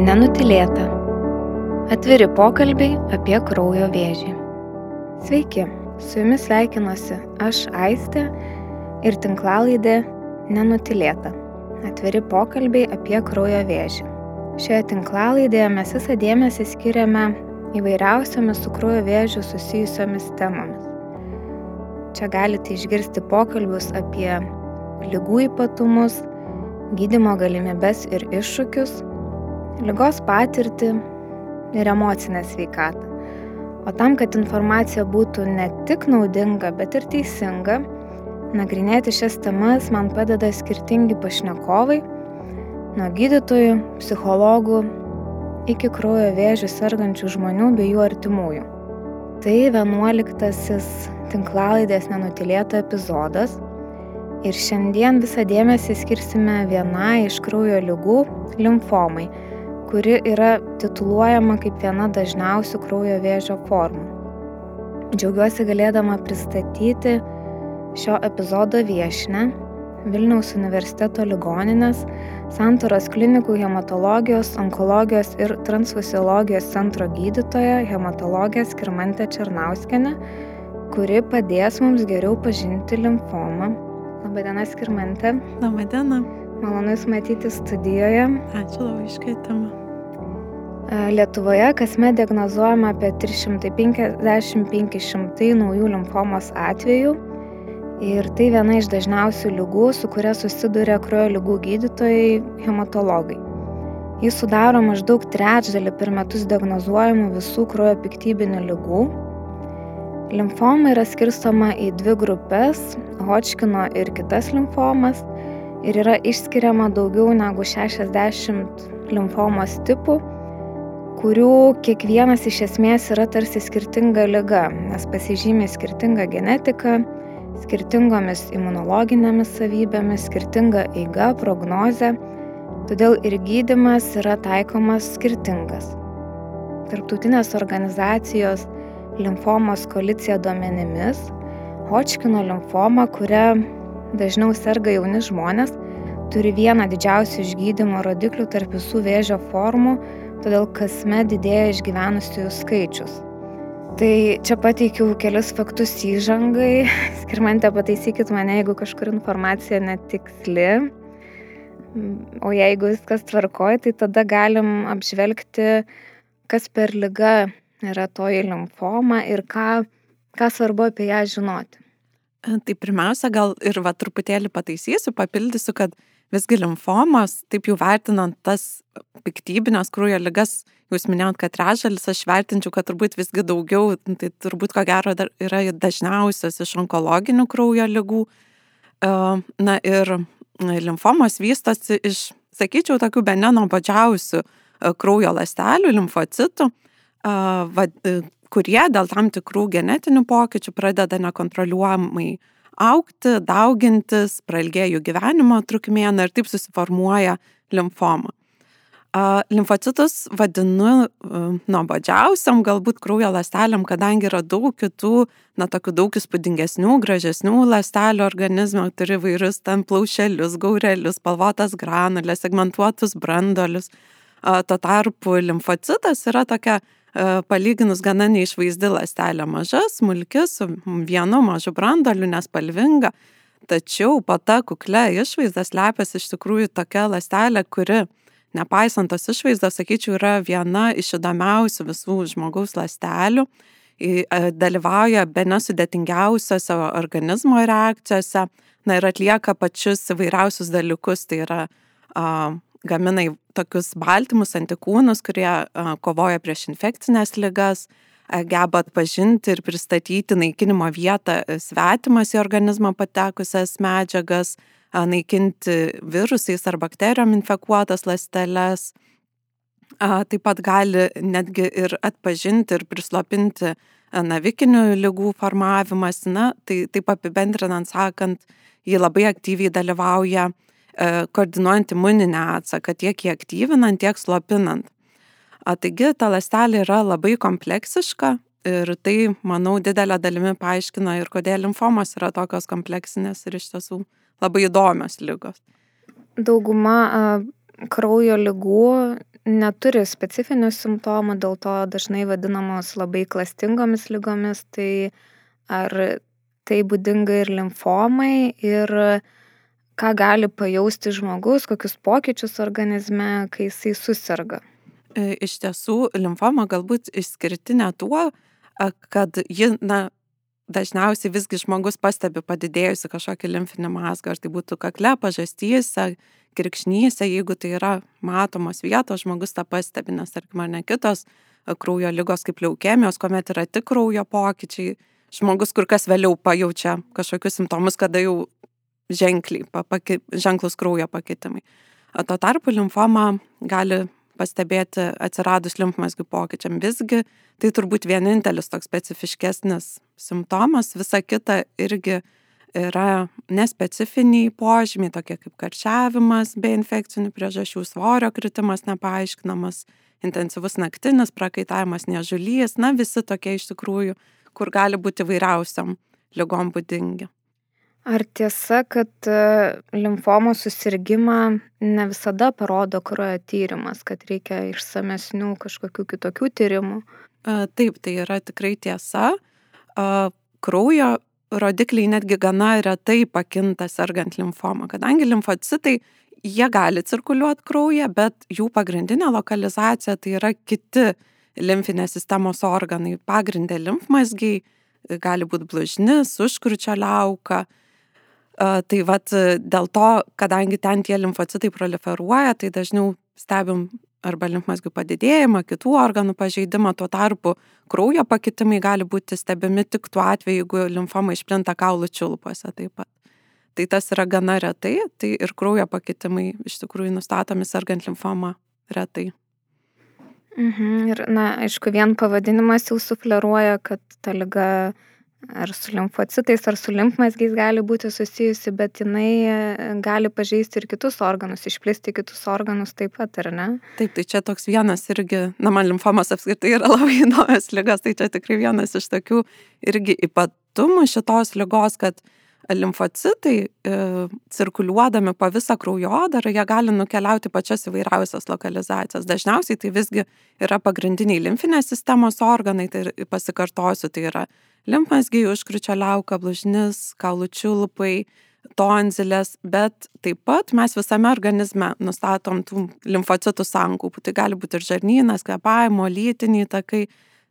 Nenutilėta. Atviri pokalbiai apie kraujo vėžį. Sveiki, su jumis sveikinuosi aš Aistė ir tinklalaidė Nenutilėta. Atviri pokalbiai apie kraujo vėžį. Šioje tinklalaidėje mes visą dėmesį skiriame įvairiausiamis su kraujo vėžiu susijusiomis temomis. Čia galite išgirsti pokalbius apie lygų ypatumus, gydimo galimybes ir iššūkius, lygos patirtį ir emocinę sveikatą. O tam, kad informacija būtų ne tik naudinga, bet ir teisinga, nagrinėti šias temas man padeda skirtingi pašnekovai, nuo gydytojų, psichologų iki kraujo vėžių sergančių žmonių bei jų artimųjų. Tai vienuoliktasis tinklalaidės nenutilėto epizodas ir šiandien visą dėmesį skirsime vienai iš kraujo lygų - limfomai kuri yra tituluojama kaip viena dažniausių kraujo vėžio formų. Džiaugiuosi galėdama pristatyti šio epizodo viešinę Vilniaus universiteto ligoninės, Santoros klinikų hematologijos, onkologijos ir transfusiologijos centro gydytoja hematologė Skirmantė Černauskenė, kuri padės mums geriau pažinti limfomą. Labadiena, Skirmantė. Labadiena. Malonu Jūs matyti studijoje. Ačiū labai iškvietimą. Lietuvoje kasmet diagnozuojama apie 350-500 naujų limfomos atvejų ir tai viena iš dažniausių lygų, su kuria susiduria kraujo lygų gydytojai hematologai. Jis sudaro maždaug trečdalį per metus diagnozuojamų visų kraujo piktybinių lygų. Limfoma yra skirstoma į dvi grupės - Hodžkino ir kitas limfomas ir yra išskiriama daugiau negu 60 limfomos tipų kurių kiekvienas iš esmės yra tarsi skirtinga lyga, nes pasižymė skirtingą genetiką, skirtingomis imunologinėmis savybėmis, skirtinga eiga, prognozė, todėl ir gydimas yra taikomas skirtingas. Tarptautinės organizacijos limfomos koalicija duomenimis, Hodžkino limfoma, kuria dažniau serga jauni žmonės, turi vieną didžiausių išgydymo rodiklių tarp visų vėžio formų todėl kasmet didėja išgyvenusiųjų skaičius. Tai čia pateikiau kelius faktus įžangai. Skirmantė, pataisykit mane, jeigu kažkur informacija netiksli. O jeigu viskas tvarkoja, tai tada galim apžvelgti, kas per lyga yra toji limfoma ir ką, ką svarbu apie ją žinoti. Tai pirmiausia, gal ir va truputėlį pataisysiu, papildysiu, kad visgi limfomos, taip jau vertinant tas piktybinės kraujo ligas, jūs minėjot, kad trečdalis, aš vertinčiau, kad turbūt visgi daugiau, tai turbūt ko gero yra dažniausias iš onkologinių kraujo lygų. E, na ir limfomos vystosi iš, sakyčiau, tokių be nenobodžiausių e, kraujo lastelių, limfocitų, e, kurie dėl tam tikrų genetinių pokyčių pradeda nekontroliuojamai aukti, daugintis, prailgėja jų gyvenimo trukmė ir taip susiformuoja limfoma. Limfocitus vadinu nuobodžiausiam galbūt kraujo ląsteliam, kadangi yra daug kitų, na, tokių daug įspūdingesnių, gražesnių ląstelių organizme, turi vairius ten plaušelius, gaurelius, spalvotas granulės, segmentuotus brandolius. Tuo tarpu limfocitas yra tokia E, palyginus gana neišvaizdi lastelė maža, smulki, su vienu mažu brandoliu, nespalvinga. Tačiau po ta kuklia išvaizda slepiasi iš tikrųjų tokia lastelė, kuri, nepaisant tos išvaizdos, sakyčiau, yra viena iš įdomiausių visų žmogaus lastelių. E, dalyvauja be nesudėtingiausiose organizmo reakcijose, na ir atlieka pačius įvairiausius dalykus, tai yra a, gamina tokius baltymus, antikūnus, kurie kovoja prieš infekcinės ligas, geba atpažinti ir pristatyti naikinimo vietą e, svetimas į organizmą patekusias medžiagas, naikinti virusais ar bakterijom infekuotas ląsteles. Taip pat gali netgi ir atpažinti ir prislopinti navikinių lygų formavimas. Na, tai taip apibendrinant sakant, ji labai aktyviai dalyvauja E, koordinuojant imuninę atsaką, tiek jį aktyvinant, tiek slopinant. A, taigi ta lastelė yra labai kompleksiška ir tai, manau, didelę dalimi paaiškina ir kodėl limfomos yra tokios kompleksinės ir iš tiesų labai įdomios lygos. Dauguma a, kraujo lygų neturi specifinių simptomų, dėl to dažnai vadinamos labai klastingomis lygomis, tai ar tai būdinga ir limfomai, ir ką gali pajausti žmogus, kokius pokyčius organizme, kai jisai susirga. E, iš tiesų, limfoma galbūt išskirtinė tuo, kad ji, na, dažniausiai visgi žmogus pastebi padidėjusi kažkokį limfinį mazgą, ar tai būtų kakle, pažastyse, kirkšnyse, jeigu tai yra matomos vietos, žmogus tą pastebi, nes tarkim, ar ne kitos kraujo lygos kaip leukemijos, kuomet yra tik kraujo pokyčiai, žmogus kur kas vėliau pajaučia kažkokius simptomus, kada jau ženkliai, paki, ženklus kraujo pakitimai. Tuo tarpu limfoma gali pastebėti atsiradus limfmazgių pokyčiam. Visgi tai turbūt vienintelis toks specifiškesnis simptomas, visa kita irgi yra nespecifiniai požymiai, tokie kaip karčiavimas be infekcinių priežasčių, svorio kritimas nepaaiškinamas, intensyvus naktinis prakaitavimas, nežulys, na visi tokie iš tikrųjų, kur gali būti vairiausiam lygom būdingi. Ar tiesa, kad e, limfomos susirgymą ne visada parodo kraujo tyrimas, kad reikia išsamesnių kažkokių kitokių tyrimų? Taip, tai yra tikrai tiesa. Kraujo rodikliai netgi gana retai pakinta sergant limfomą, kadangi limfocitai jie gali cirkuliuoti kraują, bet jų pagrindinė lokalizacija tai yra kiti limfinės sistemos organai. Pagrindė limfmazgiai, gali būti blužnis, užkručio liauka, Tai vad dėl to, kadangi ten tie limfocitai proliferuoja, tai dažniau stebim arba limfmazgių padidėjimą, kitų organų pažeidimą, tuo tarpu kraujo pakitimai gali būti stebimi tik tuo atveju, jeigu limfoma išplinta kaulų čiulpuose taip pat. Tai tas yra gana retai, tai ir kraujo pakitimai iš tikrųjų nustatomi sergant limfoma retai. Mhm, ir, na, aišku, vien pavadinimas jau sufleruoja, kad ta lyga ar su limfocitais, ar su limfmazgiais gali būti susijusi, bet jinai e, gali pažeisti ir kitus organus, išplisti kitus organus taip pat, ar ne? Taip, tai čia toks vienas irgi, na, man limfomas apskritai yra labai įdomios lygas, tai čia tikrai vienas iš tokių irgi ypatumų šitos lygos, kad limfocitai e, cirkuliuodami po visą kraujodarą, jie gali nukeliauti pačias įvairiausias lokalizacijas. Dažniausiai tai visgi yra pagrindiniai limfinės sistemos organai, tai pasikartosiu, tai yra limfmazgiai, užkričio liauka, blužnis, kaulų čiulpai, tonzilės, bet taip pat mes visame organizme nustatom tų limfocitų sankaupų. Tai gali būti ir žarnynas, kvepavimo, lytiniai takai.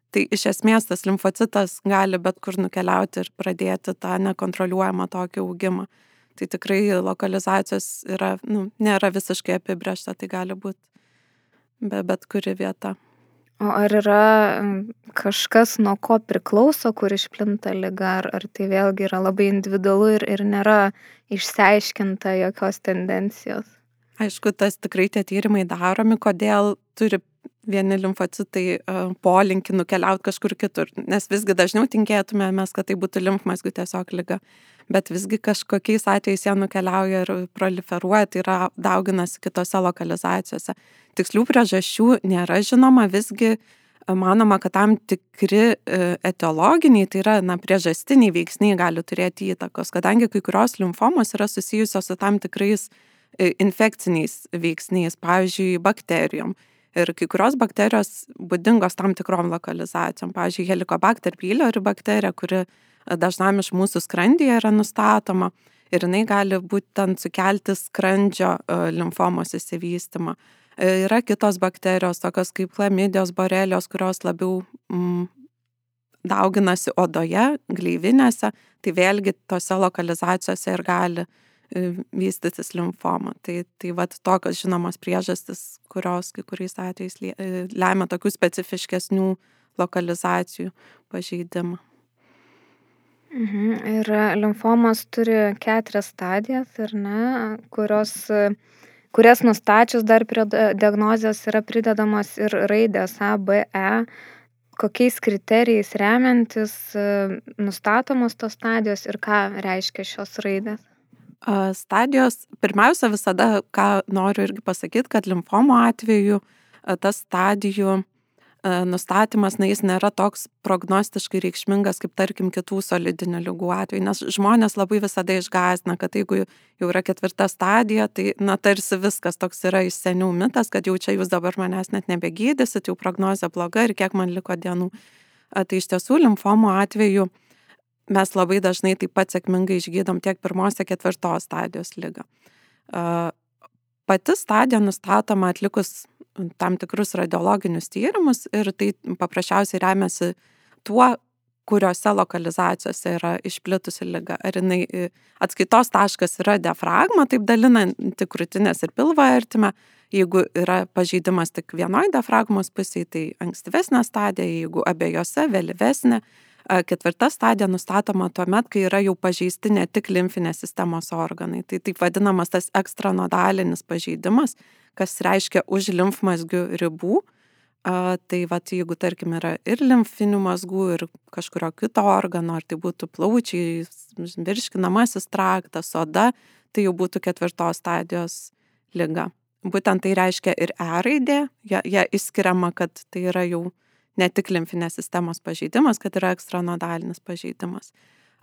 Tai iš esmės tas limfocitas gali bet kur nukeliauti ir pradėti tą nekontroliuojamą tokį augimą. Tai tikrai lokalizacijos yra, nu, nėra visiškai apibriešta, tai gali būti be bet kuri vieta. O ar yra kažkas, nuo ko priklauso, kur išplinta lyga, ar, ar tai vėlgi yra labai individualu ir, ir nėra išsiaiškinta jokios tendencijos? Aišku, tas tikrai tie tyrimai daromi, kodėl turi vieni limfocitai polinkį nukeliauti kažkur kitur, nes visgi dažniau tinkėtumėmės, kad tai būtų limfmazgių tiesiog lyga, bet visgi kažkokiais atvejais jie nukeliauja ir proliferuoja, tai yra dauginasi kitose lokalizacijose. Tikslių priežasčių nėra žinoma, visgi manoma, kad tam tikri etiologiniai, tai yra na, priežastiniai veiksniai gali turėti įtakos, kadangi kai kurios limfomos yra susijusios su tam tikrais infekciniais veiksniais, pavyzdžiui, bakterijom. Ir kai kurios bakterijos būdingos tam tikrom lokalizacijom. Pavyzdžiui, helikobakter pylori bakterija, kuri dažnam iš mūsų skrandyje yra nustatoma ir jinai gali būtent sukelti skrandžio limfomos įsivystimą. E, yra kitos bakterijos, tokios kaip chlamidijos, borelijos, kurios labiau mm, dauginasi odoje, gleivinėse, tai vėlgi tose lokalizacijose ir gali E, vystytis limfoma. Tai, tai vat tokios žinomos priežastis, kurios kai kuriais atvejais e, lemia tokių specifiškesnių lokalizacijų pažeidimą. Mhm. Ir limfomos turi keturias stadijas, ar ne, kurios, kurias nustačius dar prie diagnozijos yra pridedamos ir raidės A, B, E. Kokiais kriterijais remiantis e, nustatomos tos stadijos ir ką reiškia šios raidės? Stadijos, pirmiausia, visada, ką noriu irgi pasakyti, kad limfomo atveju tas stadijų nustatymas, na, jis nėra toks prognostiškai reikšmingas kaip, tarkim, kitų solidinių lygų atveju, nes žmonės labai visada išgazina, kad jeigu jau yra ketvirta stadija, tai, na, tarsi viskas toks yra iš senių mitas, kad jau čia jūs dabar manęs net nebegydysit, jau prognozija bloga ir kiek man liko dienų. Tai iš tiesų limfomo atveju mes labai dažnai taip pat sėkmingai išgydom tiek pirmos, tiek ketvirtos stadijos lygą. Pati stadija nustatoma atlikus tam tikrus radiologinius tyrimus ir tai paprasčiausiai remiasi tuo, kuriuose lokalizacijose yra išplitusi lyga. Ar jinai atskaitos taškas yra diafragma, taip dalinant krūtinės ir pilvo ertimę. Jeigu yra pažeidimas tik vienoje diafragmos pusėje, tai ankstyvesnė stadija, jeigu abiejose vėlyvesnė. Ketvirta stadija nustatoma tuo met, kai yra jau pažeisti ne tik limfinės sistemos organai. Tai taip vadinamas tas ekstranodalinis pažeidimas, kas reiškia už limfmazgių ribų. A, tai va, jeigu tarkim yra ir limfinių mazgų, ir kažkurio kito organo, ar tai būtų plaučiai, virškinamasis traktas, oda, tai jau būtų ketvirtos stadijos lyga. Būtent tai reiškia ir E raidė, ją, išskiriama, kad tai yra jau ne tik limfinės sistemos pažeidimas, kad yra ekstranodalinis pažeidimas.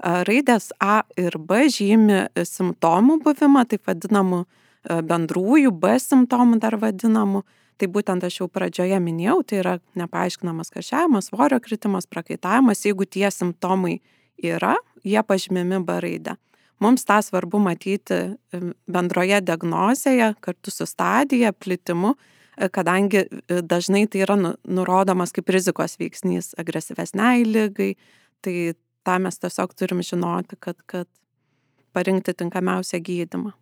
Raidės A ir B žymi simptomų buvimą, taip vadinamų E, bendrųjų B simptomų dar vadinamų. Tai būtent aš jau pradžioje minėjau, tai yra nepaaiškinamas karšiavimas, svorio kritimas, prakaitavimas. Jeigu tie simptomai yra, jie pažymimi B raidę. Mums tą svarbu matyti e, bendroje diagnozėje kartu su stadija, plitimu, e, kadangi dažnai tai yra nu, nurodomas kaip rizikos veiksnys agresyvesniai lygai. Tai tą mes tiesiog turim žinoti, kad, kad parinkti tinkamiausią gydimą.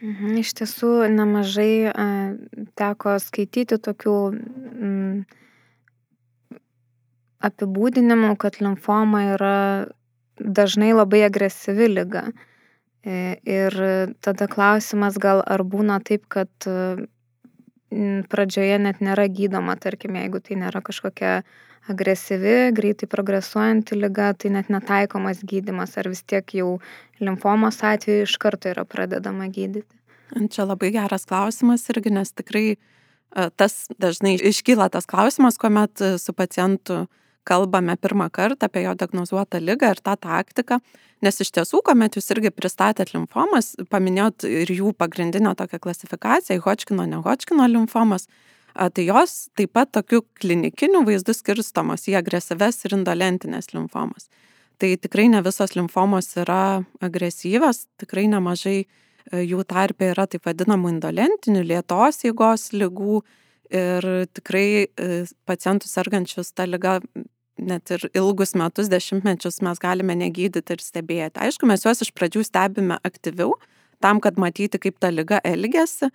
Mhm, iš tiesų nemažai a, teko skaityti tokių mm, apibūdinimų, kad limfoma yra dažnai labai agresyvi lyga. E, ir tada klausimas gal ar būna taip, kad pradžioje net nėra gydoma, tarkim, jeigu tai nėra kažkokia agresyvi, greitai progresuojanti lyga, tai net netaikomas gydimas, ar vis tiek jau limfomos atveju iš karto yra pradedama gydyti? Čia labai geras klausimas irgi, nes tikrai e, tas dažnai iškyla tas klausimas, kuomet e, su pacientu kalbame pirmą kartą apie jo diagnozuotą lygą ir tą taktiką, nes iš tiesų, kuomet jūs irgi pristatėt limfomas, paminėjot ir jų pagrindinę tokią klasifikaciją, Hodgkino, ne Hodgkino limfomas, tai jos taip pat tokiu klinikiniu vaizdu skirstomos į agresyves ir indolentinės limfomas. Tai tikrai ne visos limfomos yra agresyvios, tikrai nemažai e, jų tarpe yra taip vadinamų indolentinių, lėtos jėgos lygų ir tikrai e, pacientų sergančius tą lygą net ir ilgus metus, dešimtmečius mes galime negydyti ir stebėti. Aišku, mes juos iš pradžių stebime aktyviau, tam, kad matyti, kaip ta lyga elgesi.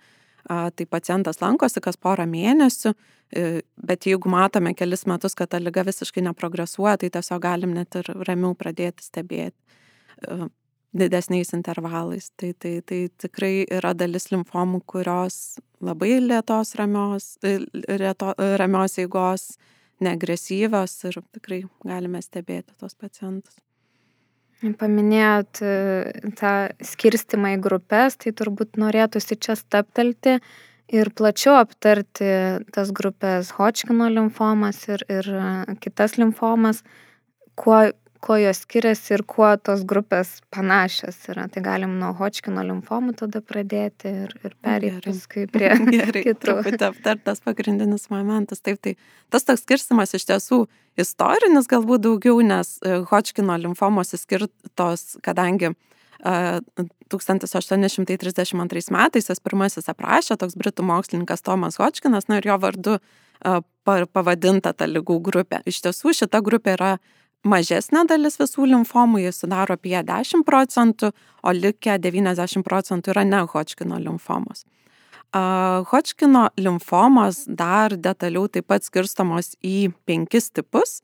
Tai pacientas lankosi kas porą mėnesių, e, bet jeigu matome kelis metus, kad ta lyga visiškai neprogresuoja, tai tiesiog galim net ir ramiau pradėti stebėti e, didesniais intervalais. Tai, tai, tai tikrai yra dalis limfomų, kurios labai lėtos ramios, e, lėto, ramios eigos neagresyvios ir tikrai galime stebėti tos pacientus. Paminėjot e, tą skirstimą į grupės, tai turbūt norėtųsi čia staptelti ir plačiau aptarti tas grupės Hodgkino limfomas ir, ir e, kitas limfomas, kuo kuo jos skiriasi ir kuo tos grupės panašios yra. Tai galim nuo Hodgkino limfomų tada pradėti ir, ir perėti paskui prie Gerai, kitų. Truputį aptartas pagrindinis momentas. Taip, tai tas toks skirstimas iš tiesų istorinis galbūt daugiau, nes e, Hodgkino limfomos įskirtos, kadangi 1832 metais jis pirmasis aprašė toks britų mokslininkas Tomas Hodgkinas, na ir jo vardu pavadinta ta lygų grupė. Iš tiesų šita grupė yra mažesnė dalis visų limfomų, jie sudaro apie 10 procentų, o likę 90 procentų yra ne Hodgkino limfomos. Hodgkino limfomos dar detaliau taip pat skirstomos į penkis tipus.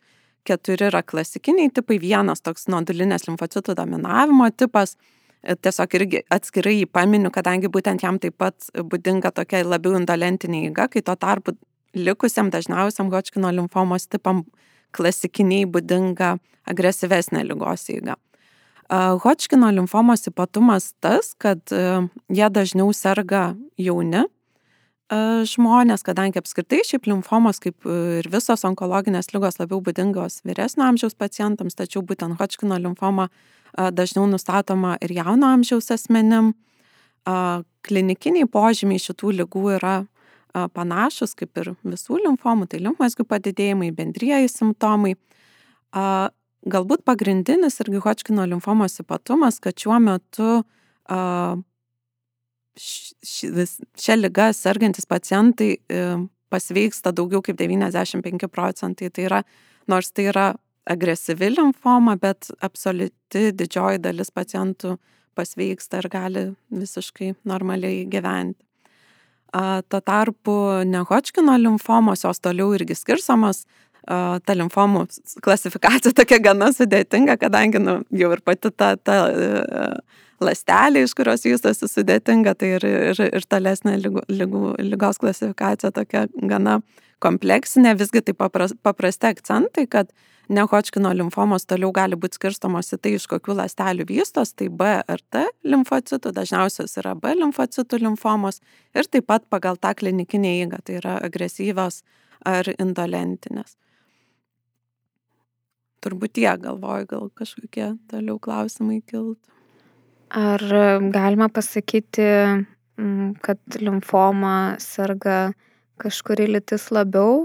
Keturi yra klasikiniai tipai, vienas toks nodulinės limfocitų dominavimo tipas, tiesiog irgi atskirai jį paminiu, kadangi būtent jam taip pat būdinga tokia labiau indolentinė įga, kai tuo tarpu likusiam dažniausiam Hodgkino limfomos tipam klasikiniai būdinga agresyvesnė lygos eiga. Hodgkino limfomos ypatumas tas, kad jie dažniau serga jauni, žmonės, kadangi apskritai šiaip limfomos, kaip ir visos onkologinės lygos, labiau būdingos vyresnio amžiaus pacientams, tačiau būtent Hodgkino limfoma dažniau nustatoma ir jauno amžiaus asmenim. Klinikiniai požymiai šitų lygų yra panašus kaip ir visų limfomų, tai limfmazgių padidėjimai, bendrieji simptomai. Galbūt pagrindinis irgi Hodgkino limfomos ypatumas, kad šiuo metu šią lygą sergantis pacientai e, pasveiksta daugiau kaip 95 procentai. Tai yra, nors tai yra agresyvi limfoma, bet absoliuti didžioji dalis pacientų pasveiksta ir gali visiškai normaliai gyventi. Tuo tarpu nehočkino limfomos, jos toliau irgi skirsamos, ta limfomų klasifikacija tokia gana sudėtinga, kadangi nu, jau ir pati ta, ta e, lastelė, iš kurios vystosi sudėtinga, tai ir, ir, ir tolesnė lygų, lygų, lygos klasifikacija tokia gana kompleksinė, visgi tai papras, paprasti akcentai, kad nehočkino limfomos toliau gali būti skirstomos į tai, iš kokių lastelių vystos, tai B ar T limfocitų, dažniausios yra B limfocitų limfomos ir taip pat pagal tą klinikinę įgą, tai yra agresyvios ar indolentinės. Turbūt tie galvoju, gal kažkokie toliau klausimai kiltų. Ar galima pasakyti, kad limfoma serga kažkuri lytis labiau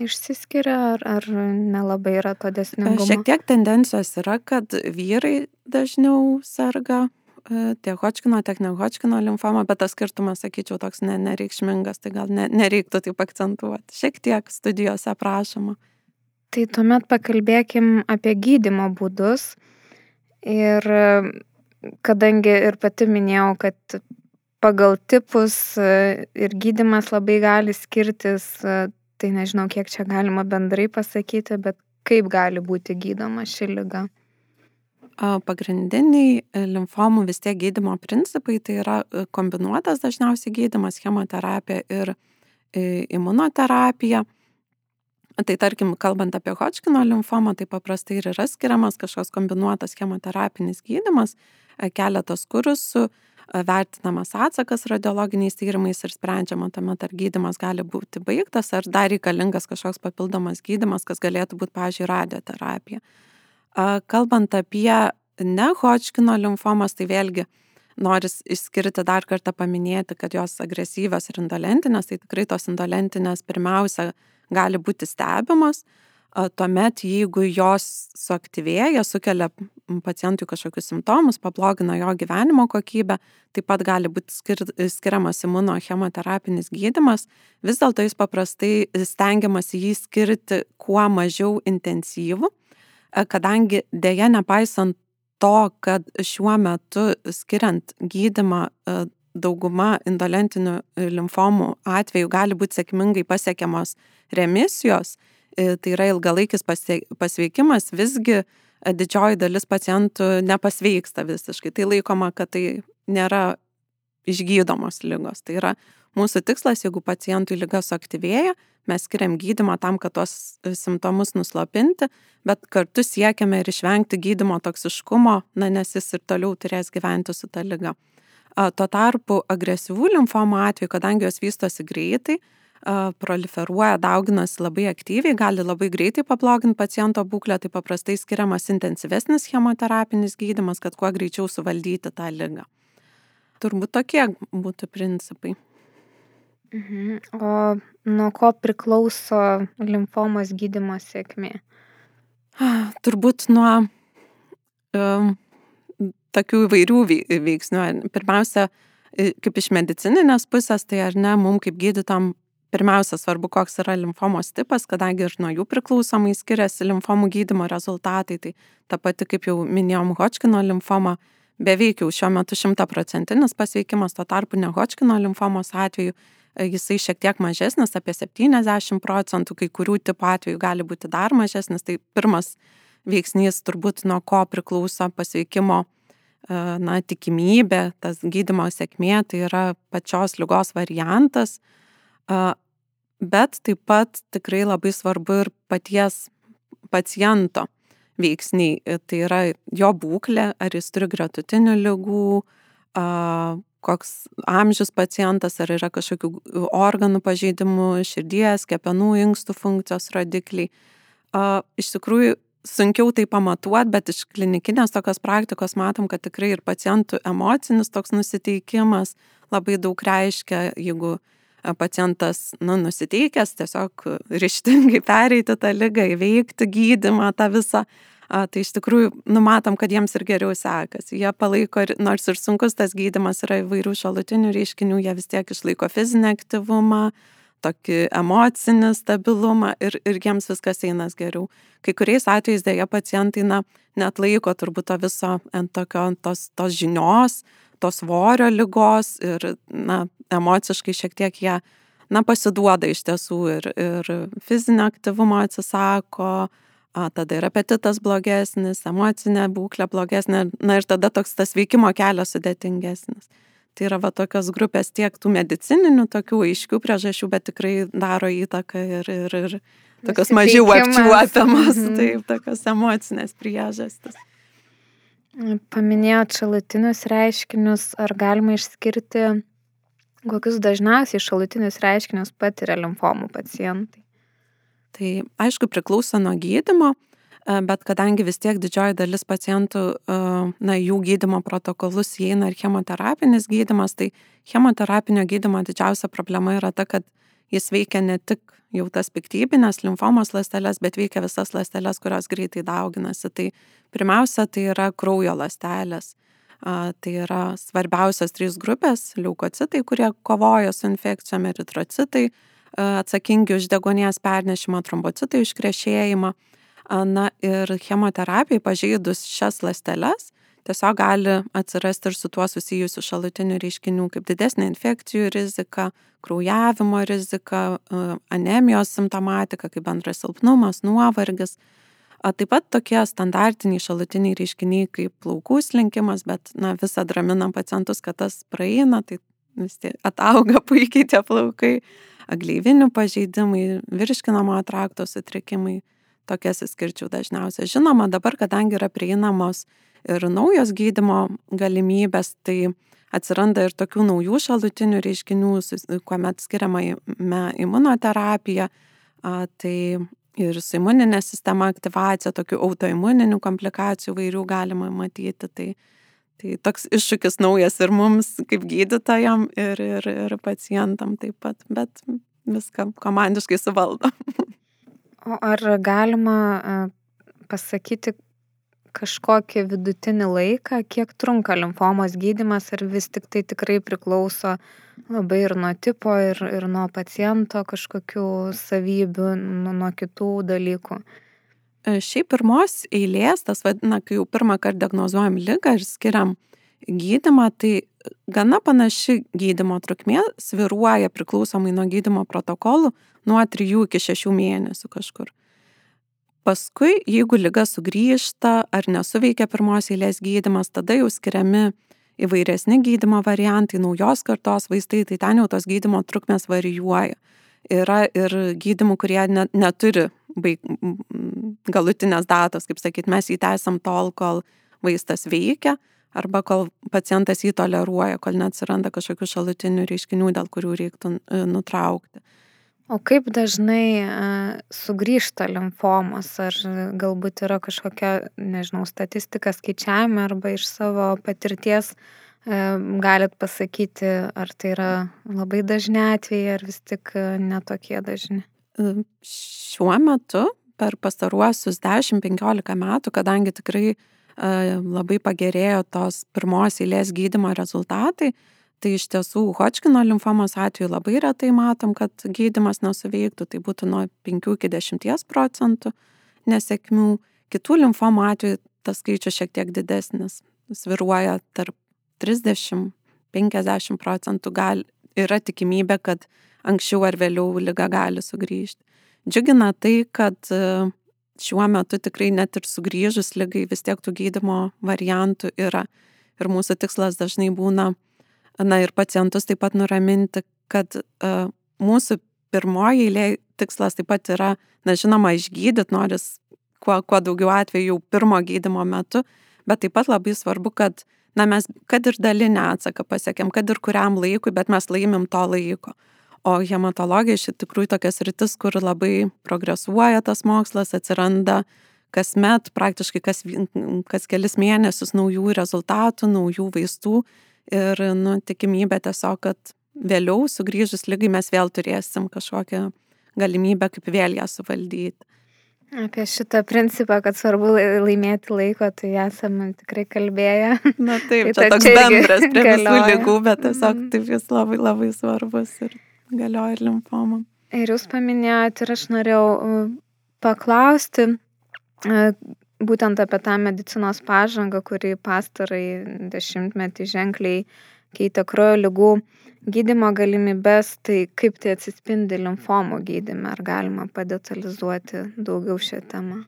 išsiskiria, ar, ar nelabai yra to desningumo? Šiek tiek tendencijos yra, kad vyrai dažniau serga e, tiek Hodgkino, tiek ne Hodgkino limfoma, bet tas skirtumas, sakyčiau, toks ne, nereikšmingas, tai gal ne, nereiktų taip akcentuoti. Šiek tiek studijose aprašoma. Tai tuomet pakalbėkim apie gydimo būdus. Ir kadangi ir pati minėjau, kad pagal tipus e, ir gydimas labai gali skirtis, e, tai nežinau, kiek čia galima bendrai pasakyti, bet kaip gali būti gydoma ši lyga. Pagrindiniai e, limfomų vis tiek gydimo principai tai yra kombinuotas dažniausiai gydimas, chemoterapija ir imunoterapija. Tai tarkim, kalbant apie Hodgkino limfomą, tai paprastai ir yra skiriamas kažkoks kombinuotas chemoterapinis gydimas, keletas kursų, vertinamas atsakas radiologiniais tyrimais ir sprendžiama tuomet, ar gydimas gali būti baigtas, ar dar reikalingas kažkoks papildomas gydimas, kas galėtų būti, pažiūrėjau, radioterapija. Kalbant apie ne Hodgkino limfomas, tai vėlgi noris išskirti dar kartą paminėti, kad jos agresyvios ir indolentinės, tai tikrai tos indolentinės pirmiausia gali būti stebimos. Tuomet, jeigu jos suaktyvėja, sukelia pacientui kažkokius simptomus, pablogina jo gyvenimo kokybę, taip pat gali būti skir skiriamas imunochemoterapinis gydimas, vis dėlto jis paprastai stengiamasi jį skirti kuo mažiau intensyvų, kadangi dėja nepaisant to, kad šiuo metu skiriant gydimą dauguma indolentinių limfomų atvejų gali būti sėkmingai pasiekiamos remisijos, e, tai yra ilgalaikis pasveikimas, visgi e, didžioji dalis pacientų nepasveiksta visiškai. Tai laikoma, kad tai nėra išgydomos lygos. Tai yra mūsų tikslas, jeigu pacientui lyga suaktyvėja, mes skiriam gydimą tam, kad tos simptomus nuslopinti, bet kartu siekiame ir išvengti gydimo toksiškumo, na, nes jis ir toliau turės gyventi su ta lyga. Tuo tarpu agresyvų limfomų atveju, kadangi jos vystosi greitai, proliferuoja, dauginasi labai aktyviai, gali labai greitai pabloginti paciento būklę, tai paprastai skiriamas intensyvesnis chemoterapinis gydimas, kad kuo greičiau suvaldyti tą lygą. Turbūt tokie būtų principai. Mhm. O nuo ko priklauso limfomos gydimo sėkmė? Turbūt nuo um, tokių įvairių veiksnių. Pirmiausia, kaip iš medicininės pusės, tai ar ne, mums kaip gydytam Pirmiausia, svarbu, koks yra limfomos tipas, kadangi ir nuo jų priklausomai skiriasi limfomų gydimo rezultatai. Tai ta pati, kaip jau minėjom, Hodgkino limfoma beveik jau šiuo metu šimtaprocentinis pasveikimas, tuo tarpu ne Hodgkino limfomos atveju jisai šiek tiek mažesnis, apie 70 procentų, kai kurių tipų atveju gali būti dar mažesnis. Tai pirmas veiksnys turbūt nuo ko priklauso pasveikimo e, na, tikimybė, tas gydimo sėkmė, tai yra pačios lygos variantas, bet taip pat tikrai labai svarbu ir paties paciento veiksniai. Tai yra jo būklė, ar jis turi gretutinių lygų, koks amžius pacientas, ar yra kažkokių organų pažeidimų, širdies, kepenų, inkstų funkcijos rodikliai. Iš tikrųjų, sunkiau tai pamatuoti, bet iš klinikinės tokios praktikos matom, kad tikrai ir pacientų emocinis toks nusiteikimas labai daug reiškia, jeigu pacientas nu, nusiteikęs tiesiog ryštingai pereiti tą lygą, įveikti gydimą, tą visą a, tai iš tikrųjų numatom, kad jiems ir geriau sekasi. Jie palaiko, nors ir sunkus tas gydimas yra įvairių šalutinių reiškinių, jie vis tiek išlaiko fizinį aktyvumą, tokį emocinį stabilumą ir, ir jiems viskas einas geriau. Kai kuriais atvejais dėja pacientai na, net laiko turbūt to viso ant tokio, tos, tos žinios, tos svorio lygos ir na, emociškai šiek tiek jie na, pasiduoda iš tiesų ir, ir fizinio aktyvumo atsisako, a, tada ir apetitas blogesnis, emocinė būklė blogesnė, na ir tada toks tas veikimo kelias sudėtingesnis. Tai yra va tokios grupės tiek tų medicininių, tokių aiškių priežasčių, bet tikrai daro įtaką ir, ir, ir tokios mažiau apčiuopiamas, mhm. taip, tokios emocinės priežastis. Paminėjot šalutinius reiškinius, ar galima išskirti, kokius dažniausiai šalutinius reiškinius patiria limfomų pacientai? Tai aišku priklauso nuo gydimo, e, bet kadangi vis tiek didžioji dalis pacientų, e, na, jų gydimo protokolus įeina ir chemoterapinis gydimas, tai chemoterapinio gydimo didžiausia problema yra ta, kad jis veikia ne tik jau tas piktybinės limfomos ląsteles, bet veikia visas ląsteles, kurios greitai dauginasi. Tai pirmiausia, tai yra kraujo ląstelės. Tai yra svarbiausios trys grupės - leukocitai, kurie kovoja su infekcijom, eritrocitai, atsakingi už degonės pernešimą, trombocitų iškrešėjimą. Na ir chemoterapijai pažeidus šias ląsteles tiesiog gali atsirasti ir su tuo susijusių šalutinių reiškinių, kaip didesnė infekcijų rizika, kraujavimo rizika, anemijos simptomatika, kaip bendras silpnumas, nuovargis. Taip pat tokie standartiniai šalutiniai reiškiniai kaip plaukų slinkimas, bet na, visą raminam pacientus, kad tas praeina, tai atauga puikiai tie plaukai gleivinių pažeidimai, virškinamo trakto sutrikimai. Tokias įskirčiau dažniausiai. Žinoma, dabar, kadangi yra prieinamos ir naujos gydimo galimybės, tai atsiranda ir tokių naujų šalutinių reiškinių, kuomet skiriama imunoterapija, tai ir su imuninė sistema aktyvacija, tokių autoimuninių komplikacijų vairių galima matyti. Tai, tai toks iššūkis naujas ir mums kaip gydytojam, ir, ir, ir pacientam taip pat, bet viską komandiškai suvaldo. O ar galima pasakyti kažkokį vidutinį laiką, kiek trunka limfomos gydimas, ar vis tik tai tikrai priklauso labai ir nuo tipo, ir, ir nuo paciento kažkokių savybių, nuo, nuo kitų dalykų? E, šiaip pirmos eilės, tas vadina, kai jau pirmą kartą diagnozuojam lygą ir skiriam gydimą, tai gana panaši gydymo trukmė sviruoja priklausomai nuo gydymo protokolų nuo 3 iki 6 mėnesių kažkur. Paskui, jeigu lyga sugrįžta ar nesuveikia pirmos eilės gydimas, tada jau skiriami įvairesni gydimo variantai, naujos kartos vaistai, tai ten jau tos gydimo trukmės varijuoja. Yra ir gydimų, kurie ne, neturi baig, galutinės datos, kaip sakyt, mes jį tęsiam tol, kol vaistas veikia, arba kol pacientas jį toleruoja, kol neatsiranda kažkokių šalutinių reiškinių, dėl kurių reiktų e, nutraukti. O kaip dažnai uh, sugrįžta limfomos, ar galbūt yra kažkokia, nežinau, statistika skaičiavime arba iš savo patirties uh, galit pasakyti, ar tai yra labai dažni atvejai, ar vis tik netokie dažni? Šiuo metu, per pastaruosius 10-15 metų, kadangi tikrai uh, labai pagerėjo tos pirmos eilės gydimo rezultatai. Tai iš tiesų Hodžkino limfomos atveju labai retai matom, kad gydimas nesuveiktų, tai būtų nuo 5 iki 10 procentų nesėkmių. Kitų limfomų atveju tas skaičius šiek tiek didesnis, sviruoja tarp 30-50 procentų, gal, yra tikimybė, kad anksčiau ar vėliau lyga gali sugrįžti. Džiugina tai, kad šiuo metu tikrai net ir sugrįžus lygai vis tiek tų gydimo variantų yra. Ir mūsų tikslas dažnai būna, na ir pacientus taip pat nuraminti, kad uh, mūsų pirmoji eilė tikslas taip pat yra, na žinoma, išgydyti, noris kuo, kuo daugiau atvejų pirmo gydimo metu, bet taip pat labai svarbu, kad na mes kad ir dalinę atsaką pasiekėm, kad ir kuriam laikui, bet mes laimim to laiko. O hematologija iš tikrųjų tokias rytis, kur labai progresuoja tas mokslas, atsiranda kasmet, praktiškai kas, kas kelis mėnesius naujų rezultatų, naujų vaistų ir nu, tikimybė tiesiog, kad vėliau sugrįžus lygai mes vėl turėsim kažkokią galimybę, kaip vėl ją suvaldyti. Apie šitą principą, kad svarbu laimėti laiko, tai esame tikrai kalbėję. Na taip, tai čia toks bendras prie galioja. visų lygų, bet tiesiog mm. taip jis labai labai svarbus ir galioja ir limfomam. Ir jūs paminėjote ir aš norėjau paklausti būtent apie tą medicinos pažangą, kuri pastarai dešimtmetį ženkliai keitė kraujo lygų gydymo galimybes, tai kaip tai atsispindi limfomų gydyme, ar galima padetalizuoti daugiau šią temą?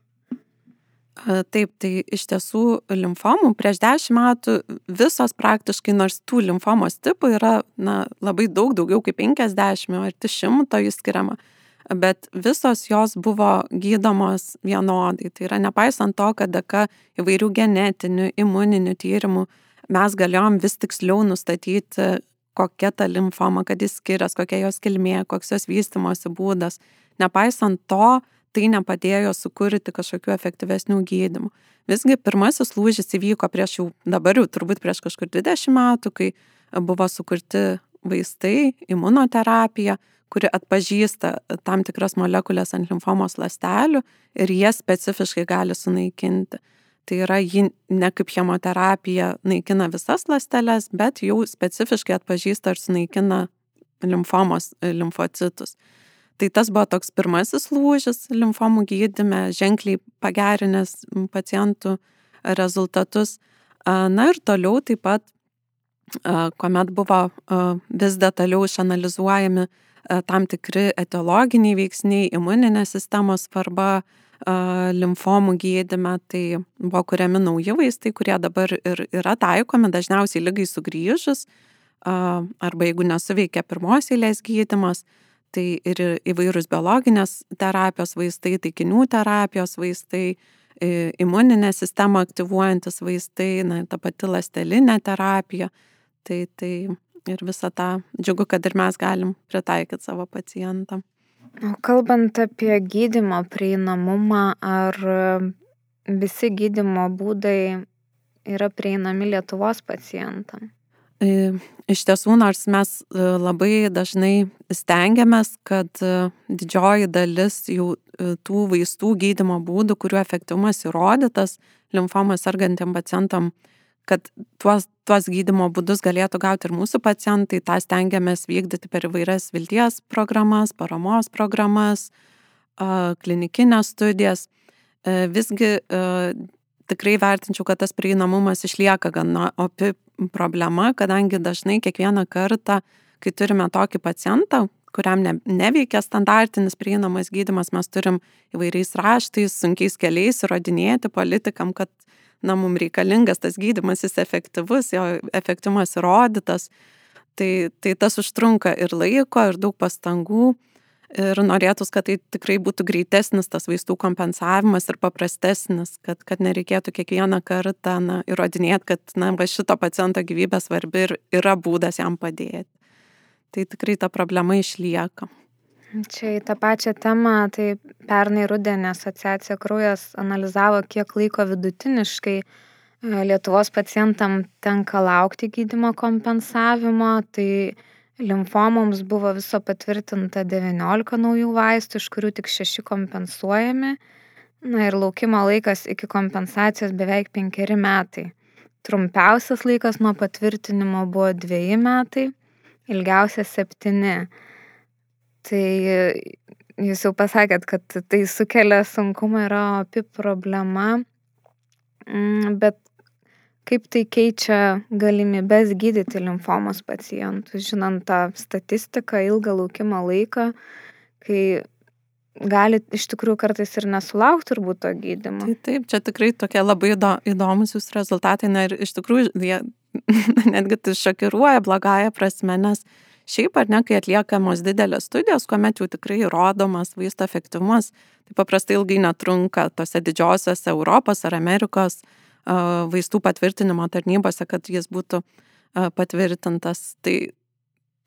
Taip, tai iš tiesų limfomų prieš dešimt metų visos praktiškai, nors tų limfomos tipų yra na, labai daug, daugiau kaip 50 ar 100 jų skiriama, bet visos jos buvo gydomos vienodai. Tai yra nepaisant to, kad dėka įvairių genetinių, imuninių tyrimų mes galėjom vis tiksliau nustatyti kokia ta limfoma, kad jis skiriasi, kokia jos kilmė, koks jos vystimosi būdas. Nepaisant to, tai nepadėjo sukurti kažkokių efektyvesnių gydimų. Visgi pirmasis lūžis įvyko prieš jau, dabar jau turbūt prieš kažkur 20 metų, kai buvo sukurti vaistai, imunoterapija, kuri atpažįsta tam tikras molekulės ant limfomos lastelių ir jie specifiškai gali sunaikinti. Tai yra, ji ne kaip chemoterapija naikina visas ląsteles, bet jau specifiškai atpažįsta ir sunaikina limfomos limfocitus. Tai tas buvo toks pirmasis lūžis limfomų gydime, ženkliai pagerinęs pacientų rezultatus. Na ir toliau taip pat, kuomet buvo vis detaliau išanalizuojami tam tikri etiologiniai veiksniai, imuninės sistemos svarba, limfomų gydime, tai buvo kuriami nauji vaistai, kurie dabar ir yra taikomi dažniausiai lygai sugrįžus, arba jeigu nesuveikia pirmos eilės gydimas, tai ir įvairūs biologinės terapijos vaistai, taikinių terapijos vaistai, imuninę sistemą aktyvuojantis vaistai, na, ta pati lastelinė terapija. Tai, tai ir visą tą džiugu, kad ir mes galim pritaikyti savo pacientam. O kalbant apie gydymo prieinamumą, ar visi gydymo būdai yra prieinami Lietuvos pacientam? E, iš tiesų, nors mes e, labai dažnai stengiamės, kad e, didžioji dalis jau tų vaistų gydymo būdų, kurių efektyvumas įrodytas limfomą sergantiem pacientam, kad tuos, tuos gydymo būdus galėtų gauti ir mūsų pacientai, tą stengiamės vykdyti per įvairias vilties programas, paramos programas, klinikinės studijas. E, visgi e, tikrai vertinčiau, kad tas prieinamumas išlieka gana opi problema, kadangi dažnai kiekvieną kartą, kai turime tokį pacientą, kuriam ne, neveikia standartinis prieinamas gydimas, mes turim įvairiais raštais, sunkiais keliais įrodinėti politikam, kad na, mums reikalingas tas gydimas, jis efektyvus, jo efektyvumas įrodytas, tai, tai tas užtrunka ir laiko, ir daug pastangų. Ir norėtus, kad tai tikrai būtų greitesnis tas vaistų kompensavimas ir paprastesnis, kad, kad nereikėtų kiekvieną kartą na, įrodinėti, kad na, va, šito paciento gyvybė svarbi ir yra būdas jam padėti. Tai tikrai ta problema išlieka. Čia į tą pačią temą, tai pernai rudenį asociacija kraujas analizavo, kiek laiko vidutiniškai e, Lietuvos pacientam tenka laukti gydimo kompensavimo. Tai limfomoms buvo viso patvirtinta 19 naujų vaistų, iš kurių tik 6 kompensuojami. Na ir laukimo laikas iki kompensacijos beveik 5 metai. Trumpiausias laikas nuo patvirtinimo buvo 2 metai, ilgiausias 7 tai jūs jau pasakėt, kad tai sukelia sunkumą, yra opi problema, mm, bet kaip tai keičia galimybės gydyti limfomos pacientus, žinant tą statistiką, ilgą laukimo laiką, kai gali iš tikrųjų kartais ir nesulaukti turbūt to gydimo. Tai taip, čia tikrai tokie labai įdomus jūsų rezultatai, na ir iš tikrųjų jie netgi tai šokiruoja blogąją prasme, nes Šiaip ar ne, kai atliekamos didelės studijos, kuomet jau tikrai įrodomas vaisto efektyvumas, tai paprastai ilgai netrunka tose didžiosiose Europos ar Amerikos vaistų patvirtinimo tarnybose, kad jis būtų patvirtintas. Tai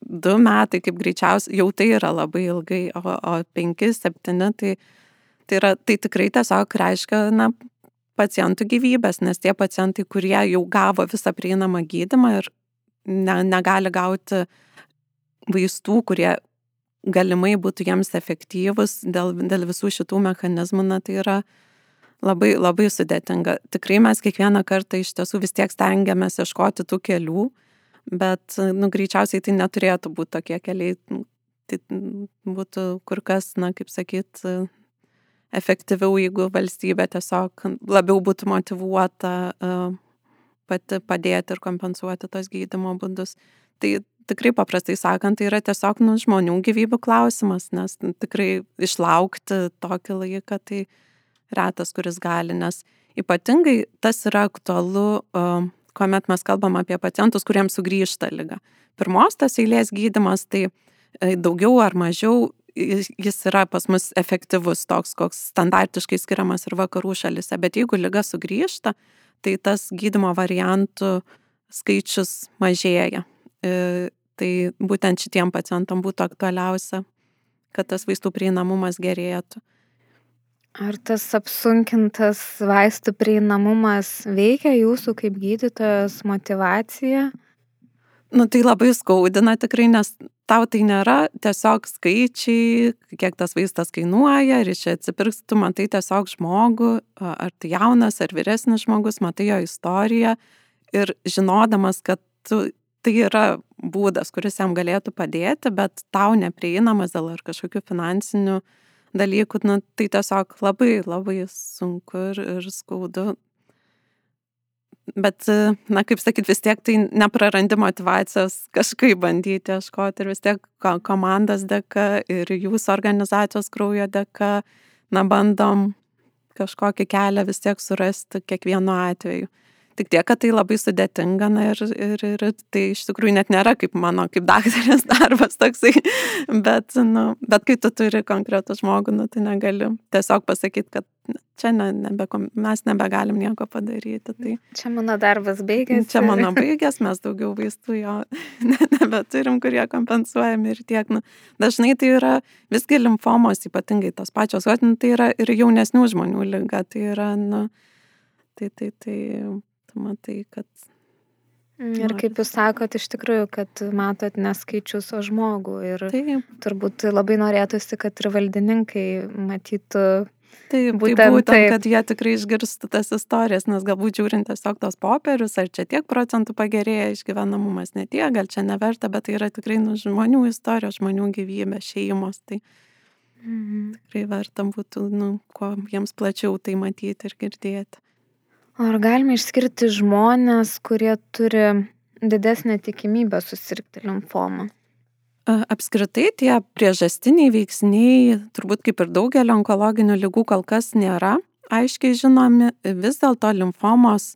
du metai, kaip greičiausiai, jau tai yra labai ilgai, o, o penki, septyni, tai, tai, yra, tai tikrai tiesiog reiškia, na, pacientų gyvybės, nes tie pacientai, kurie jau gavo visą prieinamą gydimą ir ne, negali gauti vaistų, kurie galimai būtų jiems efektyvus dėl, dėl visų šitų mechanizmų, na, tai yra labai, labai sudėtinga. Tikrai mes kiekvieną kartą iš tiesų vis tiek stengiamės ieškoti tų kelių, bet, nu, greičiausiai tai neturėtų būti tokie keliai. Tai būtų kur kas, na, kaip sakyt, efektyviau, jeigu valstybė tiesiog labiau būtų motivuota pati padėti ir kompensuoti tos gydimo būdus. Tai tikrai paprastai sakant, tai yra tiesiog nu, žmonių gyvybių klausimas, nes tikrai išlaukti tokį laiką, tai retas, kuris gali, nes ypatingai tas yra aktualu kuomet mes kalbam apie pacientus, kuriems sugrįžta lyga. Pirmos tas eilės gydimas, tai e, daugiau ar mažiau jis yra pas mus efektyvus toks, koks standartiškai skiriamas ir vakarų šalise, bet jeigu lyga sugrįžta, tai tas gydimo variantų skaičius mažėja. E, tai būtent šitiem pacientam būtų aktualiausia, kad tas vaistų prieinamumas gerėtų. Ar tas apsunkintas vaistų prieinamumas veikia jūsų kaip gydytojas motivaciją? Nu, tai labai skaudina tikrai, nes tau tai nėra tiesiog skaičiai, kiek tas vaistas kainuoja, ir iš čia atsipirks, tu matai tiesiog žmogų, ar tai jaunas, ar vyresnis žmogus, matai jo istoriją ir žinodamas, kad tu, tai yra būdas, kuris jam galėtų padėti, bet tau neprieinamas dėl ar kažkokių finansinių uh, dalykų, nu, tai tiesiog labai, labai sunku ir, ir skaudu. Bet, na, kaip sakyt, vis tiek tai neprarandi motivacijos kažkaip bandyti ieškoti ir vis tiek komandos dėka ir jūsų organizacijos kraujo dėka, na, bandom kažkokį kelią vis tiek surasti kiekvienu atveju. Tik tiek, kad tai labai sudėtinga na, ir, ir, ir tai iš tikrųjų net nėra kaip mano, kaip daktarės darbas toksai, bet, nu, bet kai tu turi konkretų žmogų, nu, tai negali tiesiog pasakyti, kad čia ne, nebe, mes nebegalim nieko padaryti. Tai, čia mano darbas baigėsi. Čia mano baigės, mes daugiau vaistų jo ne, nebeturim, kurie kompensuojami ir tiek. Nu, dažnai tai yra visgi limfomos, ypatingai tos pačios, o tai yra ir jaunesnių žmonių lyga. Tai yra, nu, tai, tai, tai tu matai, kad... Mm, ir kaip jūs sakot, iš tikrųjų, kad matot neskaičius, o žmogų. Ir Taip. turbūt labai norėtųsi, kad ir valdininkai matytų Taip, tai būtent, tai būtent taip. kad jie tikrai išgirstų tas istorijas, nes galbūt žiūrint tiesiog tos popierius, ar čia tiek procentų pagerėja išgyvenamumas, ne tiek, gal čia neverta, bet tai yra tikrai nu, žmonių istorijos, žmonių gyvybė, šeimos. Tai mhm. tikrai verta būtų, nu, kuo jiems plačiau tai matyti ir girdėti. Ar galime išskirti žmonės, kurie turi didesnę tikimybę susirgti limfomą? Apskritai tie priežastiniai veiksniai, turbūt kaip ir daugelio onkologinių lygų, kol kas nėra aiškiai žinomi. Vis dėlto limfomos,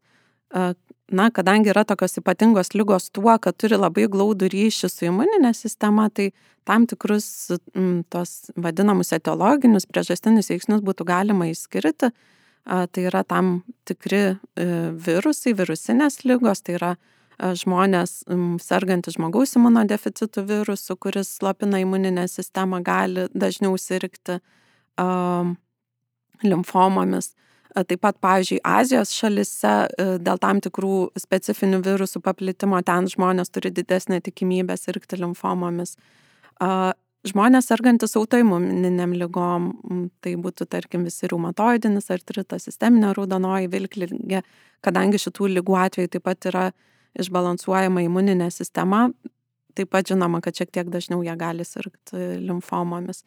na, kadangi yra tokios ypatingos lygos tuo, kad turi labai glaudų ryšį su imuninė sistema, tai tam tikrus m, tos vadinamus etiologinius priežastinius veiksnius būtų galima išskirti tai yra tam tikri e, virusai, virusinės lygos, tai yra e, žmonės sergantys žmogaus imunodeficitų virusų, kuris slopina imuninę sistemą, gali dažniau sirgti limfomomis. Taip pat, pavyzdžiui, Azijos šalise e, dėl tam tikrų specifinių virusų paplitimo ten žmonės turi didesnę tikimybę sirgti limfomomis žmonės sergantis autoimuninėm lygom, tai būtų tarkim visi reumatoidinis artritas, sisteminė raudonoji vilklygė, kadangi šitų lygų atveju taip pat yra išbalansuojama imuninė sistema, taip pat žinoma, kad šiek tiek dažniau jie gali sirgti limfomomis.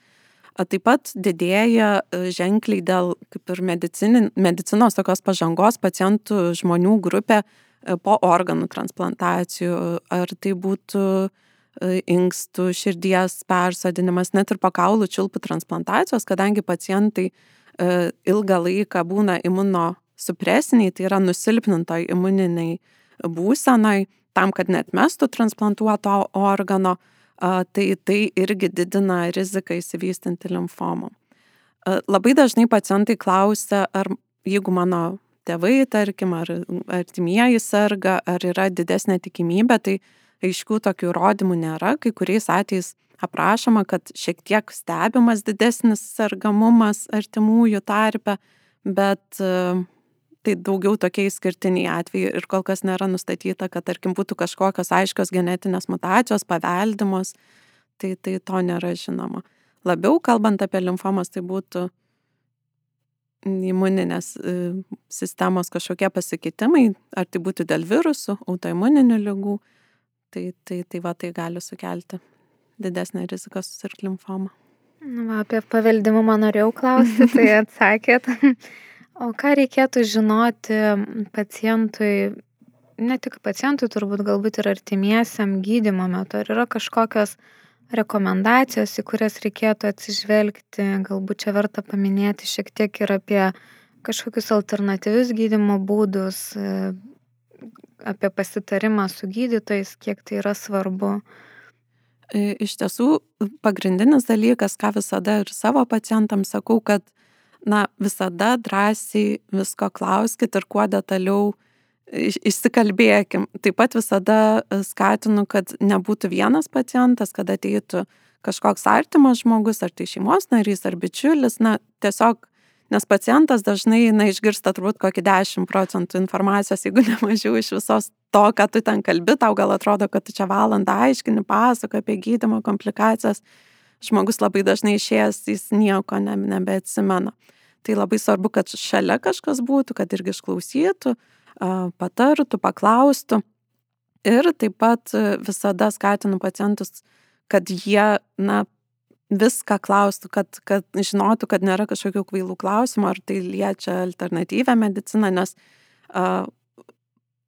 Taip pat didėja e, ženkliai dėl kaip ir medicinos tokios pažangos pacientų žmonių grupė e, po organų transplantacijų, ar tai būtų E, inkstų, širdies persodinimas, net ir po kaulų čiulpų transplantacijos, kadangi pacientai e, ilgą laiką būna imunosupresiniai, tai yra nusilpnintoj imuniniai būsenai, tam, kad net mestų transplantuoto organo, tai tai irgi didina riziką įsivystinti limfomą. Labai dažnai pacientai klausia, ar jeigu mano tėvai, tarkim, ar artimieji serga, ar yra didesnė tikimybė, tai aiškių tokių įrodymų nėra. Kai kuriais atvejais aprašoma, kad šiek tiek stebimas didesnis sergamumas artimųjų tarpe, bet e, tai daugiau tokie išskirtiniai atvejai ir kol kas nėra nustatyta, kad tarkim būtų kažkokios aiškios genetinės mutacijos, paveldimos, tai, tai to nėra žinoma. Labiau kalbant apie limfomas, tai būtų imuninės e, sistemos kažkokie pasikeitimai, ar tai būtų dėl virusų, autoimuninių lygų, tai, tai, tai va tai gali sukelti didesnę riziką susirgti limfomą. Na, va, apie paveldimumą norėjau klausyti, tai atsakėt. O ką reikėtų žinoti pacientui, ne tik pacientui, turbūt galbūt ir artimiesiam gydimo metu, ar yra kažkokios rekomendacijos, į kurias reikėtų atsižvelgti, galbūt čia verta paminėti šiek tiek ir apie kažkokius alternatyvius gydimo būdus, apie pasitarimą su gydytojais, kiek tai yra svarbu. E, iš tiesų, pagrindinis dalykas, ką visada ir savo pacientams sakau, kad, na, visada drąsiai visko klauskit ir kuo detaliau išsikalbėkim. Taip pat visada skatinu, kad nebūtų vienas pacientas, kad ateitų kažkoks artimas žmogus, ar tai šeimos narys, ar bičiulis, na, tiesiog Nes pacientas dažnai, na, išgirsta turbūt kokį 10 procentų informacijos, jeigu ne mažiau iš visos to, ką tu ten kalbi, tau gal atrodo, kad tu čia valandą aiškini, pasako apie gydimo komplikacijas. Žmogus labai dažnai išėjęs, jis nieko ne, nebeatsimena. Tai labai svarbu, kad šalia kažkas būtų, kad irgi išklausytų, patartų, paklaustų. Ir taip pat visada skatinu pacientus, kad jie, na, viską klaustų, kad, kad žinotų, kad nėra kažkokių kvailų klausimų, ar tai liečia alternatyvę mediciną, nes uh,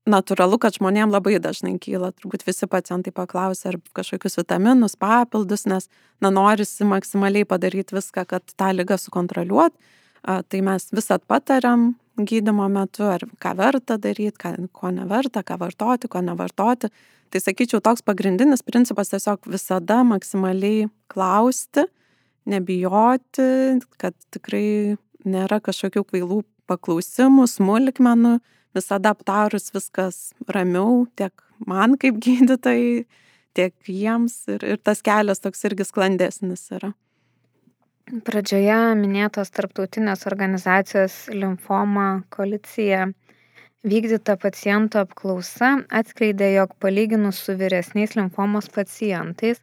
natūralu, kad žmonėm labai dažnai kyla, turbūt visi pacientai paklausia, ar kažkokius vitaminus, papildus, nes na, norisi maksimaliai padaryti viską, kad tą lygą sukontroliuot, uh, tai mes visat patariam gydimo metu, ar ką verta daryti, ką, ko neverta, ką vartoti, ko nevartoti. Tai sakyčiau, toks pagrindinis principas tiesiog visada maksimaliai klausti, nebijoti, kad tikrai nėra kažkokių kvailų paklausimų, smulkmenų, visada aptarus viskas ramiau, tiek man kaip gydytojai, tiek jiems ir, ir tas kelias toks irgi sklandesnis yra. Pradžioje minėtos tarptautinės organizacijos limfoma koalicija vykdyta pacientų apklausa atskleidė, jog palyginus su vyresniais limfomos pacientais,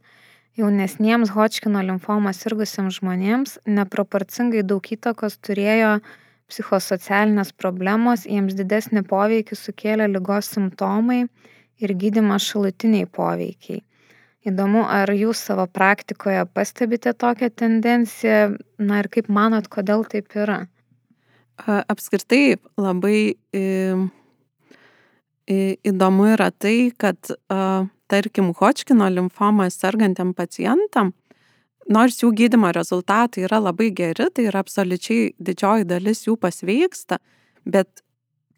jaunesniems Hodžkino limfomą sirgusiems žmonėms neproporcingai daug įtakos turėjo psichosocialinės problemos, jiems didesnį poveikį sukėlė lygos simptomai ir gydimas šalutiniai poveikiai. Įdomu, ar jūs savo praktikoje pastebite tokią tendenciją, na ir kaip manot, kodėl taip yra? Apskritai labai įdomu yra tai, kad tarkim Hodžkino limfomą sergantiam pacientam, nors jų gydimo rezultatai yra labai geri, tai yra absoliučiai didžioji dalis jų pasveiksta, bet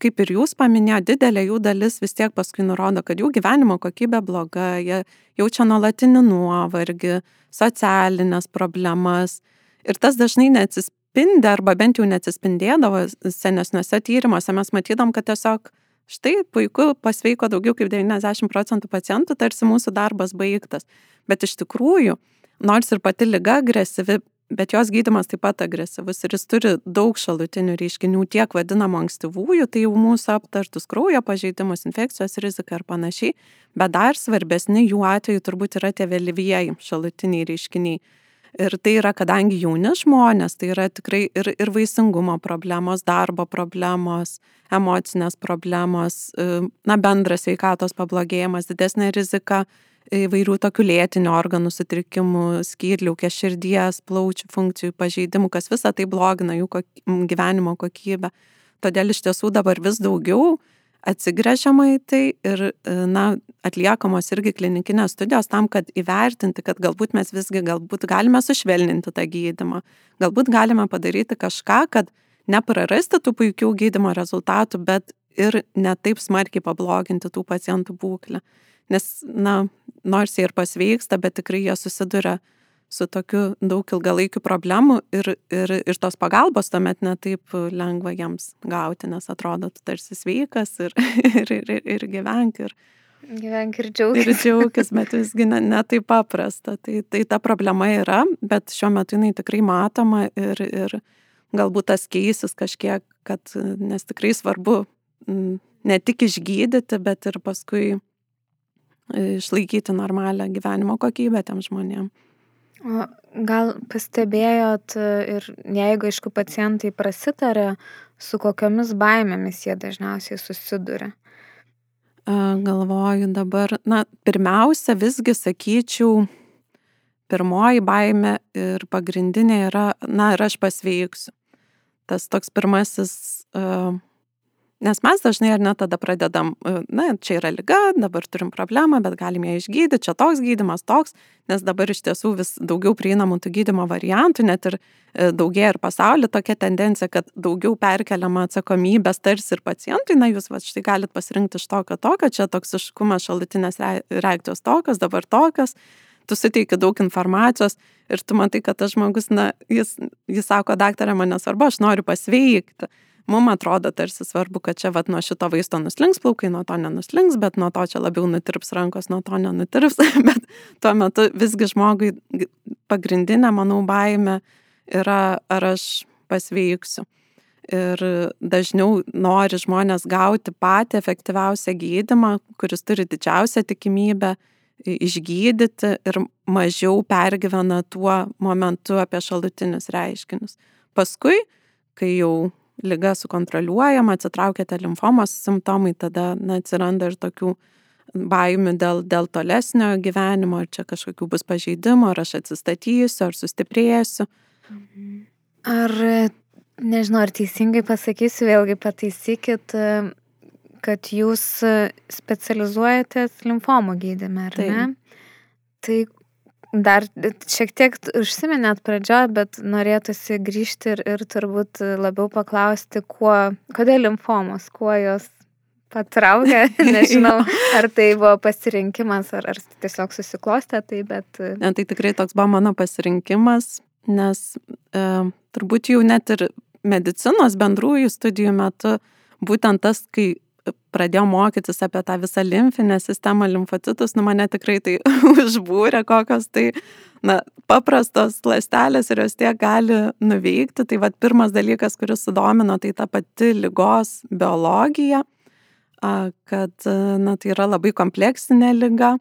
kaip ir jūs paminėjote, didelė jų dalis vis tiek paskui nurodo, kad jų gyvenimo kokybė bloga, jie jaučia nuolatinį nuovargį, socialinės problemas. Ir tas dažnai neatsispindi, arba bent jau neatsispindėdavo senesniuose tyrimuose. Mes matydom, kad tiesiog štai puiku pasveiko daugiau kaip 90 procentų pacientų, tarsi mūsų darbas baigtas. Bet iš tikrųjų, nors ir pati lyga agresyvi, bet jos gydimas taip pat agresyvus ir jis turi daug šalutinių reiškinių, tiek vadinamų ankstyvųjų, tai jau mūsų aptartus kraujo pažeidimus, infekcijos rizika ir panašiai, bet dar svarbesni jų atveju turbūt yra tie vėlyvieji šalutiniai reiškiniai. Ir tai yra, kadangi jauni žmonės, tai yra tikrai ir, ir vaisingumo problemos, darbo problemos, emocinės problemos, na, bendras sveikatos pablogėjimas, didesnė rizika įvairių tokių lėtinių organų sutrikimų, skydliaukės, širdies, plaučių funkcijų pažeidimų, kas visą tai blogina jų gyvenimo kokybę. Todėl iš tiesų dabar vis daugiau atsigręžiama į tai ir na, atliekamos irgi klinikinės studijos tam, kad įvertinti, kad galbūt mes visgi galbūt galime sušvelninti tą gydimą, galbūt galime padaryti kažką, kad neprarasti tų puikių gydimo rezultatų, bet ir netaip smarkiai pabloginti tų pacientų būklę. Nes, na, nors jie ir pasveiksta, bet tikrai jie susiduria su tokiu daug ilgalaikių problemų ir, ir, ir tos pagalbos tuomet netaip lengva jiems gauti, nes atrodo, tu tarsi sveikas ir, ir, ir, ir gyvenk. Ir, Gyvenk ir džiaugis. Ir džiaugis, bet visgi ne, ne paprasta. Tai, tai ta problema yra, bet šiuo metu jinai tikrai matoma ir, ir galbūt tas keisis kažkiek, kad, nes tikrai svarbu ne tik išgydyti, bet ir paskui išlaikyti normalią gyvenimo kokybę tiem žmonėm. O gal pastebėjot ir jeigu, aišku, pacientai prasitarė, su kokiamis baimėmis jie dažniausiai susiduria? Galvoju dabar, na, pirmiausia, visgi sakyčiau, pirmoji baimė ir pagrindinė yra, na, ir aš pasveiksiu. Tas toks pirmasis uh, Nes mes dažnai ar ne tada pradedam, e, na, čia yra lyga, dabar turim problemą, bet galim ją išgydyti, čia toks gydimas, toks, nes dabar iš tiesų vis daugiau prieinamų tų gydimo variantų, net ir e, daugėja ir pasaulyje tokia tendencija, kad daugiau perkeliama atsakomybės tarsi ir pacientui, na, jūs va štai galit pasirinkti iš tokio tokio, čia toksiškumas, šalutinės reakcijos tokios, dabar tokios tu suteiki daug informacijos ir tu matai, kad tas žmogus, na, jis, jis sako, daktarė, man nesvarbu, aš noriu pasveikti mum atrodo tarsi svarbu, kad čia vat nuo šito vaisto nuslinks plaukai, nuo to nenuslinks, bet nuo to čia labiau nutirps rankos, nuo to nenutirps, bet tuo metu visgi žmogui pagrindinė, manau, baime yra, ar aš pasveiksiu. Ir dažniau nori žmonės gauti patį efektyviausią gydimą, kuris turi didžiausią tikimybę išgydyti ir mažiau pergyvena tuo momentu apie šalutinius reiškinius. Paskui, kai jau lyga sukontroliuojama, atsitraukia limfomos simptomai, tada na, atsiranda ir tokių baimių dėl, dėl tolesnio gyvenimo, ar čia kažkokių bus pažeidimų, ar aš atsistatysiu, ar sustiprėsiu. Ar, nežinau, ar teisingai pasakysiu, vėlgi pataisykit, kad jūs specializuojatės limfomų gydime, ar Taip. ne? Tai Dar šiek tiek užsiminėt pradžioje, bet norėtųsi grįžti ir, ir turbūt labiau paklausti, kuo, kodėl limfomos, kuo jos patraukia. Nežinau, ar tai buvo pasirinkimas, ar, ar tiesiog susiklostė tai, bet... Ne, tai tikrai toks buvo mano pasirinkimas, nes e, turbūt jau net ir medicinos bendrųjų studijų metu būtent tas, kai pradėjau mokytis apie tą visą limfinę sistemą, limfocitus, nu mane tikrai tai užbūrė, kokios tai, na, paprastos lastelės ir jos tiek gali nuveikti. Tai vad pirmas dalykas, kuris sudomino, tai ta pati lygos biologija, kad, na, tai yra labai kompleksinė lyga.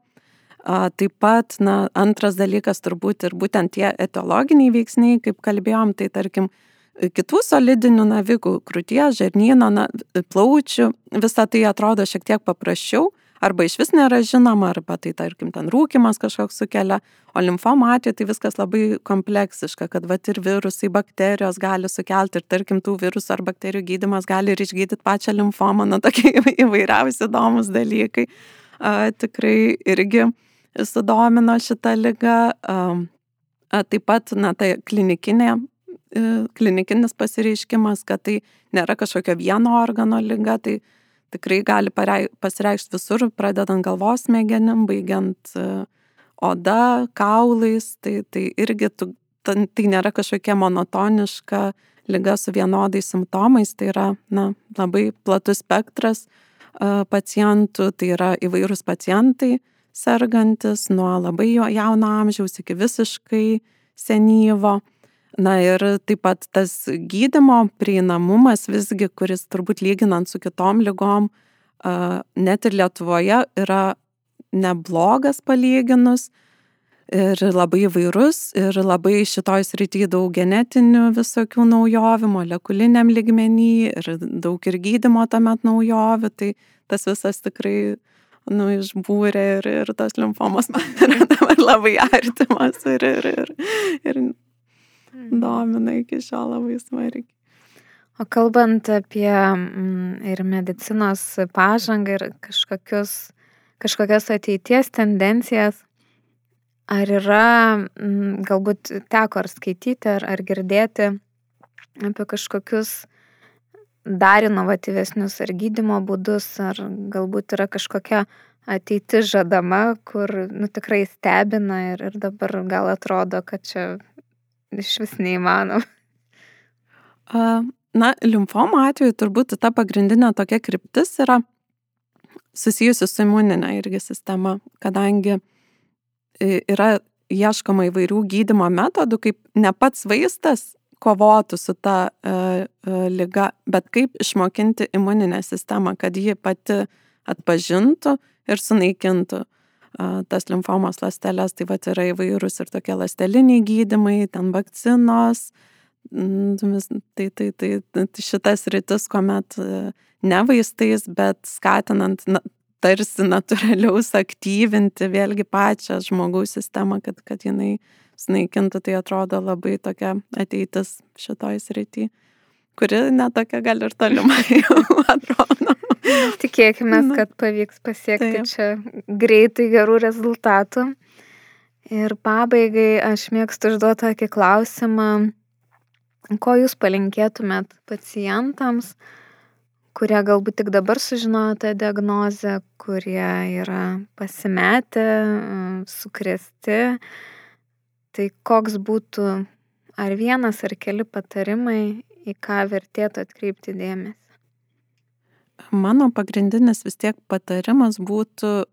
Taip pat, na, antras dalykas turbūt ir būtent tie etiologiniai veiksniai, kaip kalbėjom, tai tarkim, kitų solidinių navikų, krūties, žarnyno, na, plaučių, visa tai atrodo šiek tiek paprasčiau, arba iš vis nėra žinoma, arba tai tarkim ten rūkimas kažkoks sukelia, o limfomo atveju tai viskas labai kompleksiška, kad va ir virusai, bakterijos gali sukelti ir tarkim tų virusų ar bakterijų gydimas gali ir išgydyti pačią limfomą, na tokie įvairiausi įdomus dalykai. A, tikrai irgi sudomino šitą lygą. A, a, taip pat, na, tai klinikinė klinikinis pasireiškimas, kad tai nėra kažkokio vieno organo lyga, tai tikrai gali pasireikšti visur, pradedant galvos smegenim, baigiant e, oda, kaulais, tai, tai irgi tu, tai nėra kažkokia monotoniška lyga su vienodais simptomais, tai yra na, labai platus spektras e, pacientų, tai yra įvairūs pacientai sergantis nuo labai jauno amžiaus iki visiškai senyvo. Na ir taip pat tas gydimo prieinamumas visgi, kuris turbūt lyginant su kitom lygom, net ir Lietuvoje yra neblogas palyginus ir labai įvairus ir labai šitoj srityje daug genetinių visokių naujovių, molekuliniam ligmenį ir daug ir gydimo tamet naujovių, tai tas visas tikrai nu, išbūrė ir, ir tas limfomas man yra dabar labai artimas ir, ir, ir, ir. Domina iki šiol labai smarkiai. O kalbant apie mm, ir medicinos pažangą ir kažkokius, kažkokias ateities tendencijas, ar yra, mm, galbūt teko ar skaityti, ar, ar girdėti apie kažkokius dar inovatyvesnius ar gydimo būdus, ar galbūt yra kažkokia ateiti žadama, kur nu, tikrai stebina ir, ir dabar gal atrodo, kad čia iš vis neįmanoma. Na, limfomo atveju turbūt ta pagrindinė tokia kryptis yra susijusi su imuninė irgi sistema, kadangi yra ieškoma įvairių gydimo metodų, kaip ne pats vaistas kovotų su ta e, e, lyga, bet kaip išmokinti imuninę sistemą, kad ji pati atpažintų ir sunaikintų tas limfomos ląsteles, tai va yra įvairūs ir tokie ląsteliniai gydimai, ten vakcinos, tai, tai, tai, tai šitas rytis, kuomet ne vaistais, bet skatinant na, tarsi natūraliaus aktyvinti vėlgi pačią žmogaus sistemą, kad, kad jinai sunaikintų, tai atrodo labai tokia ateitis šitoj srity, kuri netokia gal ir tolimai jau atrodo. Tikėkime, kad pavyks pasiekti Taip. čia greitai gerų rezultatų. Ir pabaigai aš mėgstu užduoti tokį klausimą, ko jūs palinkėtumėt pacientams, kurie galbūt tik dabar sužinojo tą diagnozę, kurie yra pasimetę, sukresti. Tai koks būtų ar vienas ar keli patarimai, į ką vertėtų atkreipti dėmesį? Mano pagrindinis vis tiek patarimas būtų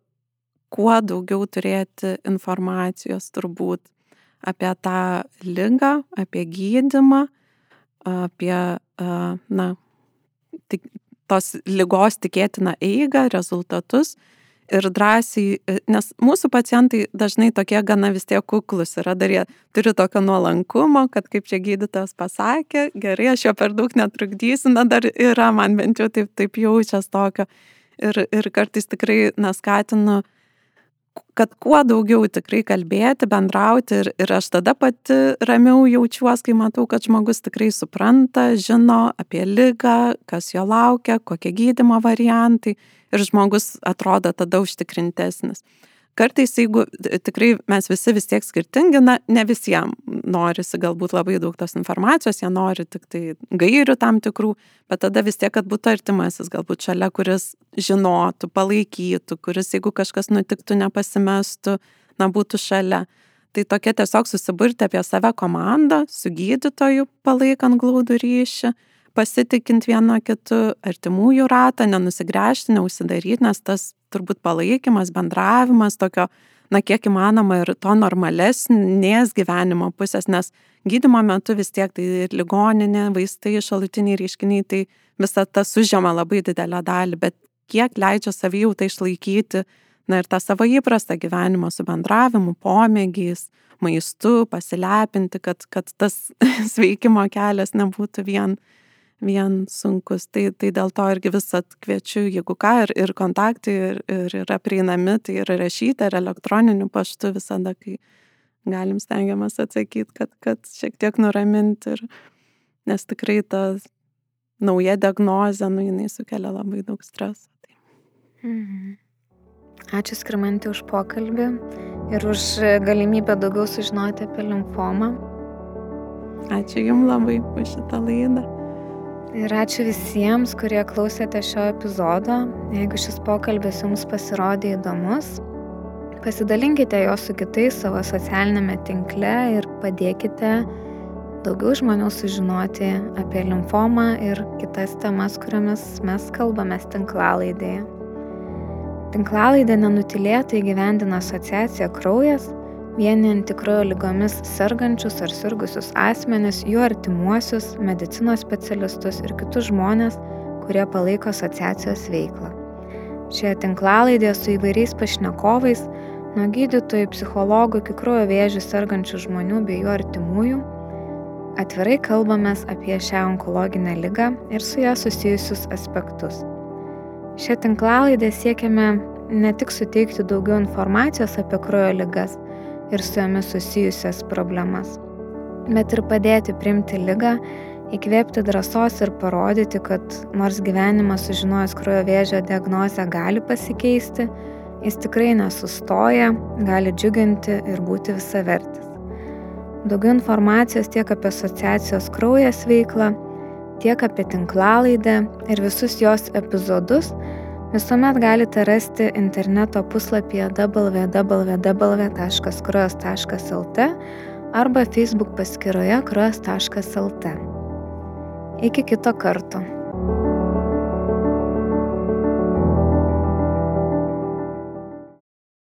kuo daugiau turėti informacijos turbūt apie tą lygą, apie gydimą, apie, na, tik, tos lygos tikėtiną eigą, rezultatus ir drąsiai, e, nes mūsų pacientai dažnai tokie gana vis tiek kuklus yra, dar jie turi tokio nuolankumo, kad kaip čia gydytojas pasakė, gerai, aš jo per daug netrukdysiu, na dar yra, man bent jau taip, taip jaučias tokio. Ir, ir kartais tikrai neskatinu, kad kuo daugiau tikrai kalbėti, bendrauti ir, ir aš tada pati ramiau jaučiuosi, kai matau, kad žmogus tikrai supranta, žino apie lygą, kas jo laukia, kokie gydimo variantai ir žmogus atrodo tada užtikrintesnis. Kartais, jeigu tikrai mes visi vis tiek skirtingi, na, ne visiems norisi galbūt labai daug tos informacijos, jie nori tik tai gairių tam tikrų, bet tada vis tiek, kad būtų artimasis, galbūt šalia, kuris žinotų, palaikytų, kuris, jeigu kažkas nutiktų, nepasimestų, na, būtų šalia. Tai tokia tiesiog susiburti apie save komandą, su gydytoju palaikant glaudų ryšį pasitikint vienu kitu, artimųjų ratą, nenusigręžti, neusidaryti, nes tas turbūt palaikymas, bendravimas tokio, na, kiek įmanoma ir to normalesnės gyvenimo pusės, nes gydimo metu vis tiek tai ir ligoninė, vaistai, šalutiniai reiškiniai, tai visa tas užima labai didelę dalį, bet kiek leidžia savijautą išlaikyti, na ir tą savo įprastą gyvenimą su bendravimu, pomėgiais, maistu, pasilepinti, kad, kad tas sveikimo kelias nebūtų vien vien sunkus. Tai, tai dėl to irgi visat kviečiu, jeigu ką, ir, ir kontaktai ir, ir yra prieinami, tai yra rašyti ar elektroniniu paštu visada, kai galim stengiamas atsakyti, kad, kad šiek tiek nuraminti, ir, nes tikrai ta nauja diagnozė, nu jinai sukelia labai daug streso. Tai. Mhm. Ačiū Skirmantį už pokalbį ir už galimybę daugiau sužinoti apie limfomą. Ačiū Jums labai už šitą laidą. Ir ačiū visiems, kurie klausėte šio epizodo. Jeigu šis pokalbis jums pasirodė įdomus, pasidalinkite jo su kitais savo socialinėme tinkle ir padėkite daugiau žmonių sužinoti apie limfomą ir kitas temas, kuriomis mes kalbame tinklalaidėje. Tinklalaidė nenutilėtai gyvendina asociacija Kraujas vienijanti kraujo lygomis sergančius ar sirgusius asmenis, jų artimuosius, medicinos specialistus ir kitus žmonės, kurie palaiko asociacijos veiklą. Šioje tinklalaidėje su įvairiais pašnekovais, nuo gydytojų, psichologų iki kraujo vėžių sergančių žmonių bei jų artimųjų, atvirai kalbamės apie šią onkologinę ligą ir su ją susijusius aspektus. Šią tinklalaidę siekiame ne tik suteikti daugiau informacijos apie kraujo ligas, ir su jomis susijusias problemas, bet ir padėti primti lygą, įkvėpti drąsos ir parodyti, kad nors gyvenimas sužinojus kraujo vėžio diagnozę gali pasikeisti, jis tikrai nesustoja, gali džiuginti ir būti visavertis. Daugiau informacijos tiek apie asociacijos kraujas veiklą, tiek apie tinklalaidę ir visus jos epizodus visuomet galite rasti interneto puslapyje www.kraujas.lt arba Facebook paskyroje kraujas.lt. Iki kito karto.